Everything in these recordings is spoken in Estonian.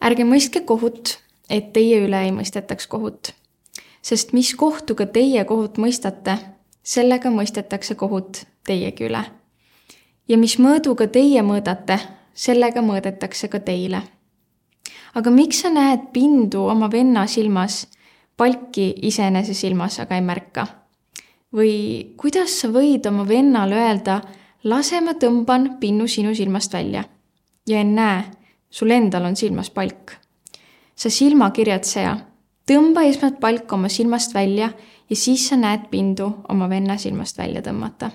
ärge mõistke kohut, et teie üle ei mõistetaks kohut. sest mis kohtuga teie kohut mõistate, sellega mõistetakse kohut teiegi üle. ja mis mõõduga teie mõõdate, sellega mõõdetakse ka teile. aga miks sa näed pindu oma venna silmas, palki iseenese silmas aga ei märka? või kuidas sa võid oma vennale öelda, lase ma tõmban pinnu sinu silmast välja ja ennäe, sul endal on silmas palk. sa silmakirjatseja, tõmba esmalt palk oma silmast välja ja siis sa näed pindu oma venna silmast välja tõmmata.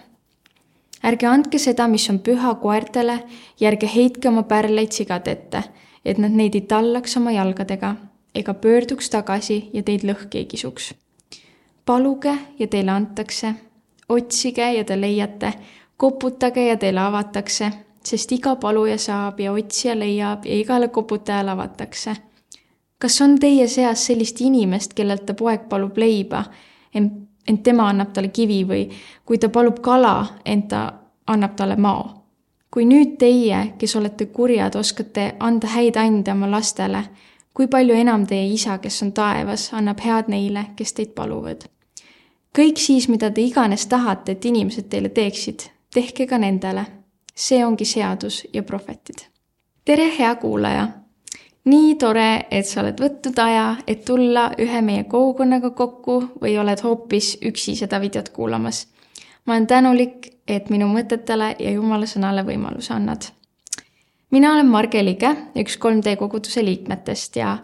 ärge andke seda, mis on püha koertele ja ärge heitke oma pärleid sigade ette, et nad neid ei tallaks oma jalgadega ega pöörduks tagasi ja teid lõhki ei kisuks. paluge ja teile antakse, otsige ja te leiate, koputage ja teile avatakse sest iga paluja saab ja otsija leiab ja igale koputajale avatakse. kas on teie seas sellist inimest, kellelt ta poeg palub leiba, ent, ent tema annab talle kivi või kui ta palub kala, ent ta annab talle mao? kui nüüd teie, kes olete kurjad, oskate anda häid ande oma lastele, kui palju enam teie isa, kes on taevas, annab head neile, kes teid paluvad? kõik siis, mida te iganes tahate, et inimesed teile teeksid, tehke ka nendele see ongi seadus ja prohvetid. tere, hea kuulaja! nii tore, et sa oled võtnud aja, et tulla ühe meie kogukonnaga kokku või oled hoopis üksi seda videot kuulamas. ma olen tänulik, et minu mõtetele ja Jumala sõnale võimaluse annad. mina olen Marge Lige, üks 3D koguduse liikmetest ja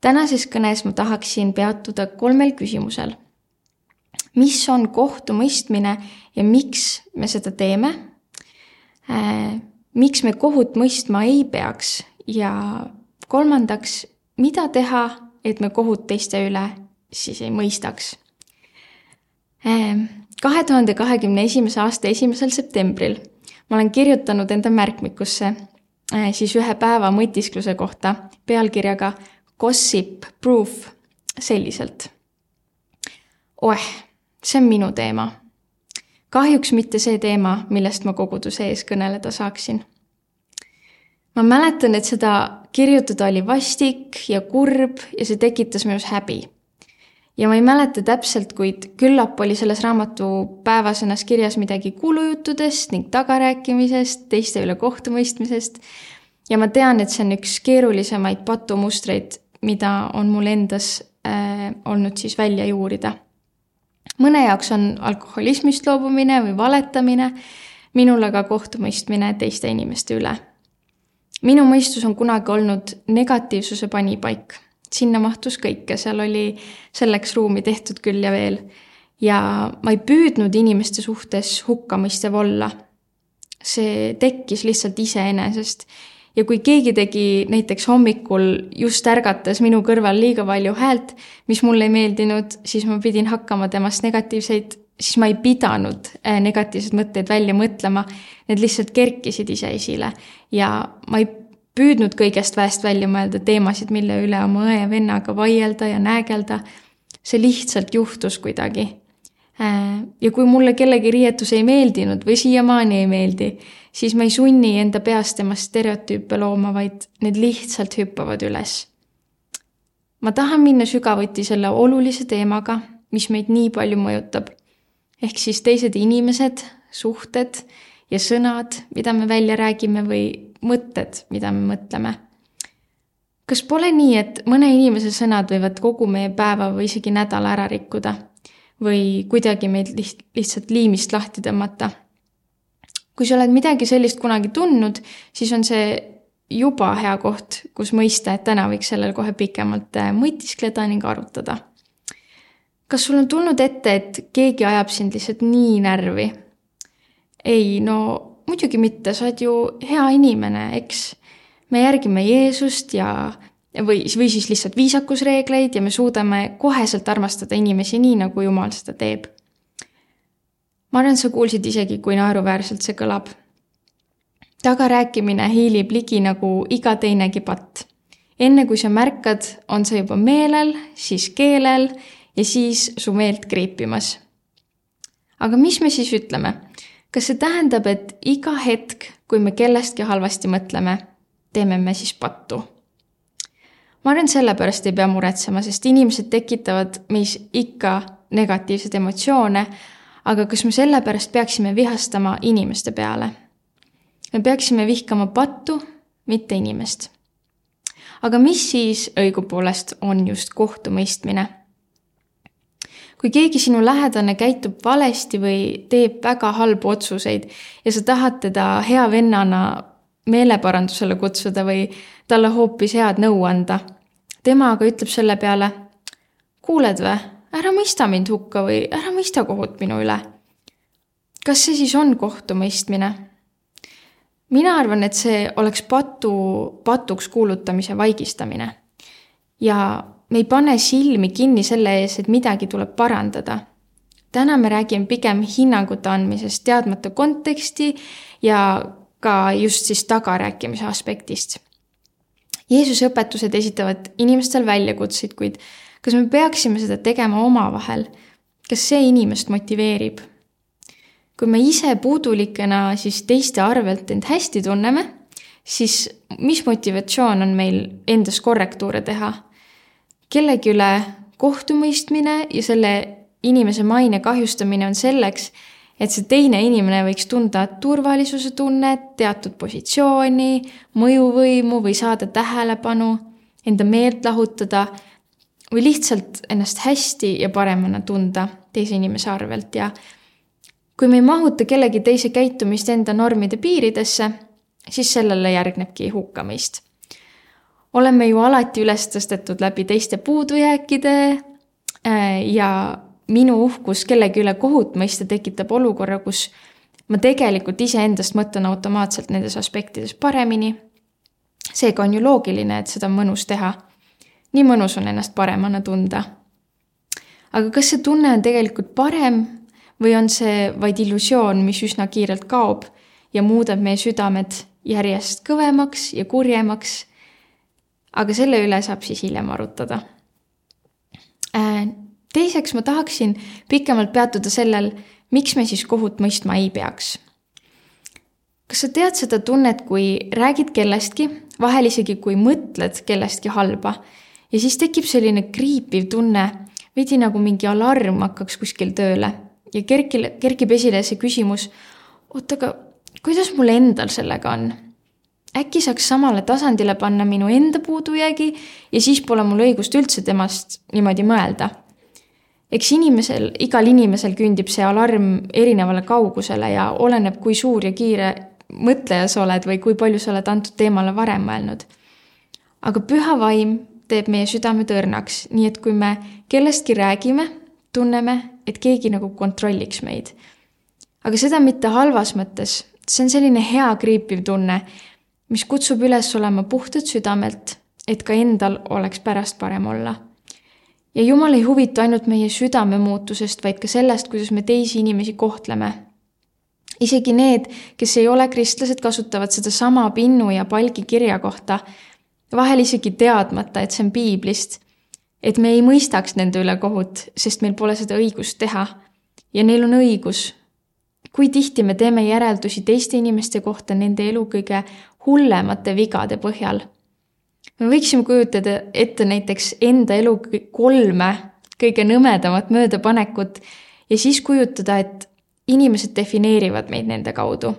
tänases kõnes ma tahaksin peatuda kolmel küsimusel. mis on kohtumõistmine ja miks me seda teeme miks me kohut mõistma ei peaks ja kolmandaks, mida teha, et me kohut teiste üle siis ei mõistaks. Äh, kahe tuhande kahekümne esimese aasta esimesel septembril ma olen kirjutanud enda märkmikusse äh, siis ühe päeva mõtiskluse kohta pealkirjaga Gossip Proof selliselt. oeh, see on minu teema kahjuks mitte see teema, millest ma koguduse ees kõneleda saaksin. ma mäletan, et seda kirjutada oli vastik ja kurb ja see tekitas minus häbi. ja ma ei mäleta täpselt, kuid küllap oli selles raamatu päevasõnas kirjas midagi kuulujuttudest ning tagarääkimisest, teiste üle kohtumõistmisest. ja ma tean, et see on üks keerulisemaid patumustreid, mida on mul endas äh, olnud siis välja juurida mõne jaoks on alkoholismist loobumine või valetamine, minul aga kohtumõistmine teiste inimeste üle. minu mõistus on kunagi olnud negatiivsuse panipaik, sinna mahtus kõike, seal oli selleks ruumi tehtud küll ja veel. ja ma ei püüdnud inimeste suhtes hukkamõistev olla. see tekkis lihtsalt iseenesest ja kui keegi tegi näiteks hommikul just ärgates minu kõrval liiga palju häält, mis mulle ei meeldinud, siis ma pidin hakkama temast negatiivseid, siis ma ei pidanud äh, negatiivseid mõtteid välja mõtlema. Need lihtsalt kerkisid ise esile ja ma ei püüdnud kõigest väest välja mõelda teemasid, mille üle oma õe ja vennaga vaielda ja näägelda. see lihtsalt juhtus kuidagi. Äh, ja kui mulle kellegi riietus ei meeldinud või siiamaani ei meeldi, siis ma ei sunni enda peas temast stereotüüpe looma, vaid need lihtsalt hüppavad üles. ma tahan minna sügavuti selle olulise teemaga, mis meid nii palju mõjutab. ehk siis teised inimesed, suhted ja sõnad, mida me välja räägime või mõtted, mida me mõtleme. kas pole nii, et mõne inimese sõnad võivad kogu meie päeva või isegi nädala ära rikkuda või kuidagi meid liht-, lihtsalt liimist lahti tõmmata kui sa oled midagi sellist kunagi tundnud, siis on see juba hea koht, kus mõista, et täna võiks sellel kohe pikemalt äh, mõtiskleda ning arutada. kas sul on tulnud ette, et keegi ajab sind lihtsalt nii närvi? ei, no muidugi mitte, sa oled ju hea inimene, eks. me järgime Jeesust ja, või, või siis lihtsalt viisakusreegleid ja me suudame koheselt armastada inimesi nii, nagu Jumal seda teeb ma arvan, sa kuulsid isegi, kui naeruväärselt see kõlab. tagarääkimine hiilib ligi nagu iga teinegi patt. enne kui sa märkad, on see juba meelel, siis keelel ja siis su meelt kriipimas. aga mis me siis ütleme? kas see tähendab, et iga hetk, kui me kellestki halvasti mõtleme, teeme me siis pattu? Ma arvan, sellepärast ei pea muretsema, sest inimesed tekitavad meis ikka negatiivseid emotsioone, aga kas me sellepärast peaksime vihastama inimeste peale? me peaksime vihkama pattu, mitte inimest. aga mis siis õigupoolest on just kohtumõistmine? kui keegi sinu lähedane käitub valesti või teeb väga halbu otsuseid ja sa tahad teda hea vennana meeleparandusele kutsuda või talle hoopis head nõu anda, tema aga ütleb selle peale, kuuled või, ära mõista mind hukka või ära mõista kohut minu üle. kas see siis on kohtumõistmine? mina arvan, et see oleks patu, patuks kuulutamise vaigistamine. ja me ei pane silmi kinni selle ees, et midagi tuleb parandada. täna me räägime pigem hinnangute andmisest, teadmata konteksti ja ka just siis tagarääkimise aspektist. Jeesuse õpetused esitavad inimestel väljakutseid, kuid kas me peaksime seda tegema omavahel? kas see inimest motiveerib? kui me ise puudulikena siis teiste arvelt end hästi tunneme, siis mis motivatsioon on meil endas korrektuure teha? kellegi üle kohtumõistmine ja selle inimese maine kahjustamine on selleks, et see teine inimene võiks tunda turvalisuse tunnet, teatud positsiooni, mõjuvõimu või saada tähelepanu, enda meelt lahutada või lihtsalt ennast hästi ja paremana tunda teise inimese arvelt. Ja kui me ei mahuta kellegi teise käitumist enda normide piiridesse, siis sellele järgnebki hukkamist. Oleme ju alati üles tõstetud läbi teiste puudujääkide äh, ja minu uhkus kellegi üle kohut mõista tekitab olukorra, kus ma tegelikult iseendast mõtlen automaatselt nendes aspektides paremini. seega on ju loogiline, et seda on mõnus teha. nii mõnus on ennast paremana tunda. aga kas see tunne on tegelikult parem või on see vaid illusioon, mis üsna kiirelt kaob ja muudab meie südamed järjest kõvemaks ja kurjemaks aga selle üle saab siis hiljem arutada. Äh, teiseks ma tahaksin pikemalt peatuda sellel, miks me siis kohut mõistma ei peaks. kas sa tead seda tunnet, kui räägid kellestki, vahel isegi kui mõtled kellestki halba ja siis tekib selline kriipiv tunne, veidi nagu mingi alarm hakkaks kuskil tööle ja kerkil, kerkib esile see küsimus, oot, aga kuidas mul endal sellega on äkki saaks samale tasandile panna minu enda puudujäägi ja siis pole mul õigust üldse temast niimoodi mõelda. Eks inimesel, igal inimesel kündib see alarm erinevale kaugusele ja oleneb, kui suur ja kiire mõtleja sa oled või kui palju sa oled antud teemale varem mõelnud. aga püha vaim teeb meie südame tõrnaks, nii et kui me kellestki räägime, tunneme, et keegi nagu kontrolliks meid. aga seda mitte halvas mõttes, see on selline hea kriipiv tunne mis kutsub üles olema puhtad südamelt, et ka endal oleks pärast parem olla. Ja Jumal ei huvitu ainult meie südame muutusest, vaid ka sellest, kuidas me teisi inimesi kohtleme. isegi need, kes ei ole kristlased, kasutavad sedasama pinnu ja palgi kirja kohta, vahel isegi teadmata, et see on piiblist. et me ei mõistaks nende üle kohut, sest meil pole seda õigust teha. ja neil on õigus kui tihti me teeme järeldusi teiste inimeste kohta nende elu kõige hullemate vigade põhjal. Me võiksime kujutada ette näiteks enda elu kolme kõige nõmedamat möödapanekut ja siis kujutada, et inimesed defineerivad meid nende kaudu.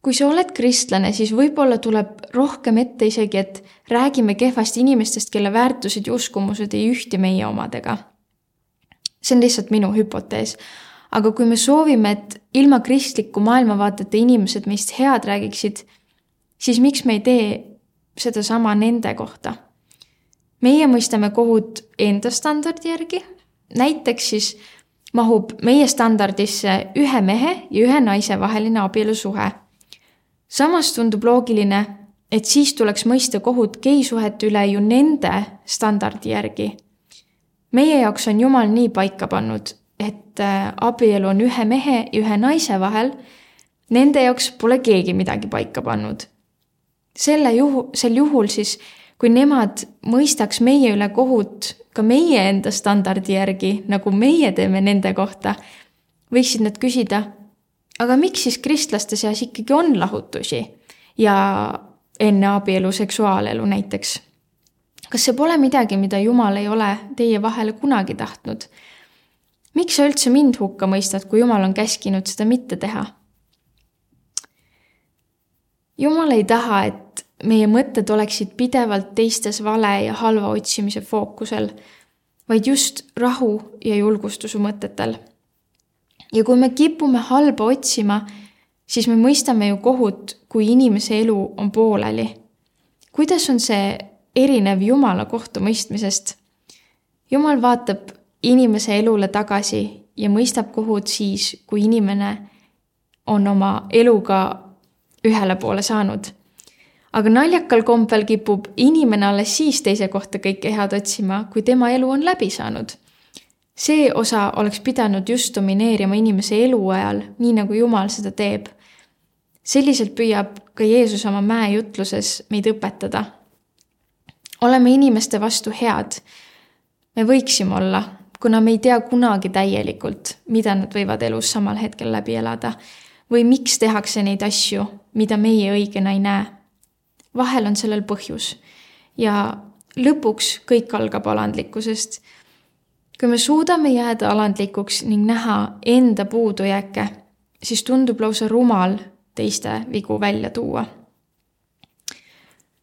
kui sa oled kristlane, siis võib-olla tuleb rohkem ette isegi, et räägime kehvasti inimestest, kelle väärtused ja uskumused ei ühti meie omadega. see on lihtsalt minu hüpotees aga kui me soovime, et ilma kristliku maailmavaateta inimesed meist head räägiksid, siis miks me ei tee sedasama nende kohta? meie mõistame kohut enda standardi järgi, näiteks siis mahub meie standardisse ühe mehe ja ühe naise vaheline abielusuhe. samas tundub loogiline, et siis tuleks mõista kohut geisuhete üle ju nende standardi järgi. meie jaoks on Jumal nii paika pannud, et äh, abielu on ühe mehe ja ühe naise vahel, nende jaoks pole keegi midagi paika pannud. Selle juhu, sel juhul siis, kui nemad mõistaks meie üle kohut ka meie enda standardi järgi, nagu meie teeme nende kohta, võiksid nad küsida, aga miks siis kristlaste seas ikkagi on lahutusi ja enne abielu seksuaalelu näiteks. kas see pole midagi, mida Jumal ei ole teie vahele kunagi tahtnud? miks sa üldse mind hukka mõistad, kui Jumal on käskinud seda mitte teha? Jumal ei taha, et meie mõtted oleksid pidevalt teistes vale ja halva otsimise fookusel, vaid just rahu ja julgustuse mõtetel. ja kui me kipume halba otsima, siis me mõistame ju kohut, kui inimese elu on pooleli. kuidas on see erinev Jumala kohtumõistmisest? Jumal vaatab inimese elule tagasi ja mõistab kohut siis, kui inimene on oma eluga ühele poole saanud. aga naljakal kombel kipub inimene alles siis teise kohta kõike head otsima, kui tema elu on läbi saanud. see osa oleks pidanud just domineerima inimese eluajal, nii nagu Jumal seda teeb selliselt püüab ka Jeesus oma mäejutluses meid õpetada. oleme inimeste vastu head. me võiksime olla, kuna me ei tea kunagi täielikult, mida nad võivad elus samal hetkel läbi elada või miks tehakse neid asju, mida meie õigena ei näe. vahel on sellel põhjus ja lõpuks kõik algab alandlikkusest. kui me suudame jääda alandlikuks ning näha enda puudujääke, siis tundub lausa rumal teiste vigu välja tuua.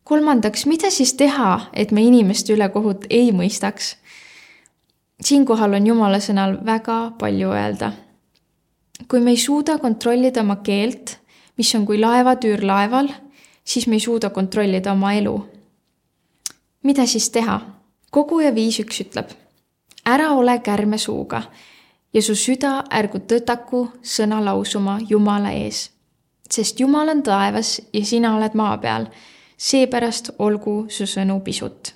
kolmandaks, mida siis teha, et me inimeste ülekohut ei mõistaks? siinkohal on Jumala sõnal väga palju öelda. Kui me ei suuda kontrollida oma keelt, mis on kui laevatüür laeval, siis me ei suuda kontrollida oma elu. mida siis teha? koguja viis üks ütleb, ära ole kärme suuga ja su süda ärgu tõtaku sõna lausuma Jumala ees sest Jumal on taevas ja sina oled maa peal. seepärast olgu su sõnu pisut.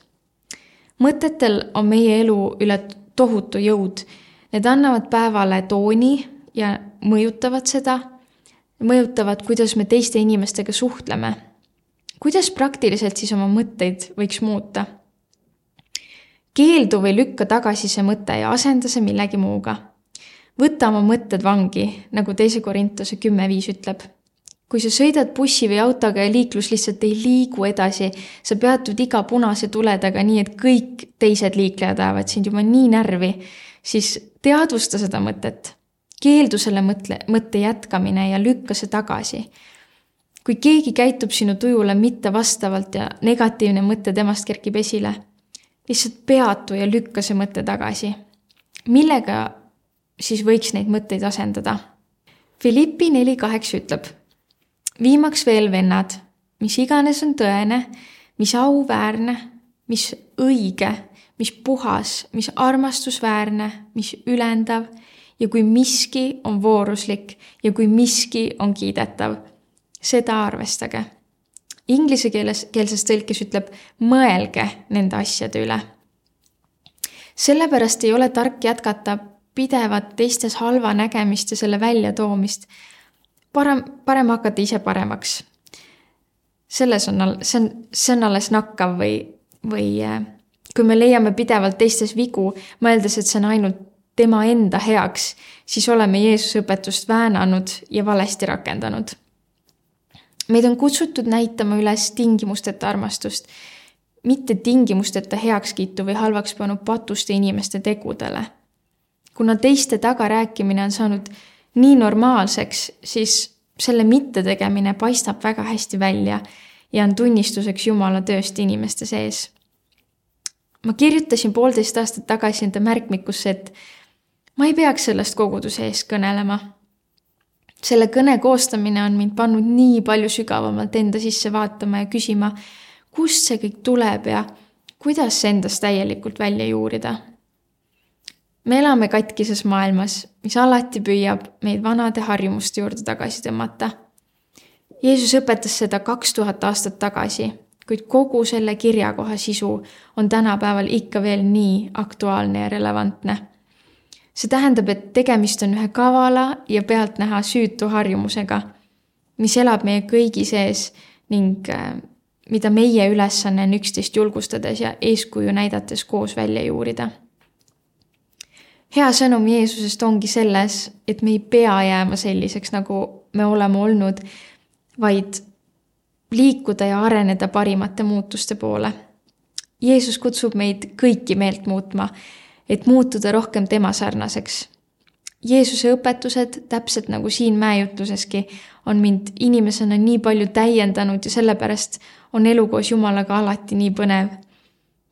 mõtetel on meie elu üle tohutu jõud. Need annavad päevale tooni ja mõjutavad seda, mõjutavad, kuidas me teiste inimestega suhtleme. kuidas praktiliselt siis oma mõtteid võiks muuta? keeldu või lükka tagasi see mõte ja asenda see millegi muuga. võta oma mõtted vangi, nagu teise Korintuse kümme viis ütleb kui sa sõidad bussi või autoga ja liiklus lihtsalt ei liigu edasi, sa peatud iga punase tule taga, nii et kõik teised liiklejad ajavad sind juba nii närvi, siis teadvusta seda mõtet. Keeldu selle mõtle, mõtte jätkamine ja lükka see tagasi. kui keegi käitub sinu tujule mittevastavalt ja negatiivne mõte temast kerkib esile, lihtsalt peatu ja lükka see mõte tagasi. millega siis võiks neid mõtteid asendada? Philippi neli kaheksa ütleb viimaks veel, vennad, mis iganes on tõene, mis auväärne, mis õige, mis puhas, mis armastusväärne, mis ülendav ja kui miski on vooruslik ja kui miski on kiidetav, seda arvestage. Inglise keeles, keelses tõlkes ütleb mõelge nende asjade üle. sellepärast ei ole tark jätkata pidevat teistes halva nägemist ja selle väljatoomist parem, parem hakata ise paremaks. selles on, see on, see on alles nakkav või, või äh, kui me leiame pidevalt teistes vigu, mõeldes, et see on ainult tema enda heaks, siis oleme Jeesuse õpetust väänanud ja valesti rakendanud. meid on kutsutud näitama üles tingimusteta armastust, mitte tingimusteta heakskiitu või halvakspanu patuste inimeste tegudele. kuna teiste tagarääkimine on saanud nii normaalseks, siis selle mittetegemine paistab väga hästi välja ja on tunnistuseks Jumala tööst inimeste sees. ma kirjutasin poolteist aastat tagasi enda märkmikusse, et ma ei peaks sellest koguduse ees kõnelema. selle kõne koostamine on mind pannud nii palju sügavamalt enda sisse vaatama ja küsima, kust see kõik tuleb ja kuidas see endast täielikult välja juurida me elame katkises maailmas, mis alati püüab meid vanade harjumuste juurde tagasi tõmmata. Jeesus õpetas seda kaks tuhat aastat tagasi, kuid kogu selle kirjakoha sisu on tänapäeval ikka veel nii aktuaalne ja relevantne. See tähendab, et tegemist on ühe kavala ja pealtnäha süütu harjumusega, mis elab meie kõigi sees ning äh, mida meie ülesanne on üksteist julgustades ja eeskuju näidates koos välja juurida hea sõnum Jeesusest ongi selles, et me ei pea jääma selliseks, nagu me oleme olnud, vaid liikuda ja areneda parimate muutuste poole. Jeesus kutsub meid kõiki meelt muutma, et muutuda rohkem tema sarnaseks. Jeesuse õpetused, täpselt nagu siin mäejutluseski, on mind inimesena nii palju täiendanud ja sellepärast on elu koos Jumalaga alati nii põnev.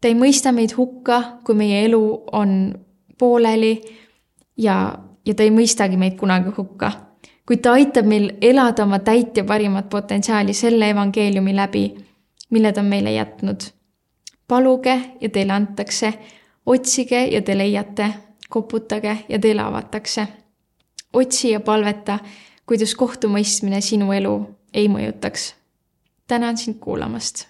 ta ei mõista meid hukka, kui meie elu on pooleli ja, ja ta ei mõistagi meid kunagi hukka kuid ta aitab meil elada oma täit ja parimat potentsiaali selle evangeeliumi läbi, mille ta on meile jätnud. paluge ja teile antakse, otsige ja te leiate, koputage ja teile avatakse. otsi ja palveta, kuidas kohtumõistmine sinu elu ei mõjutaks. tänan sind kuulamast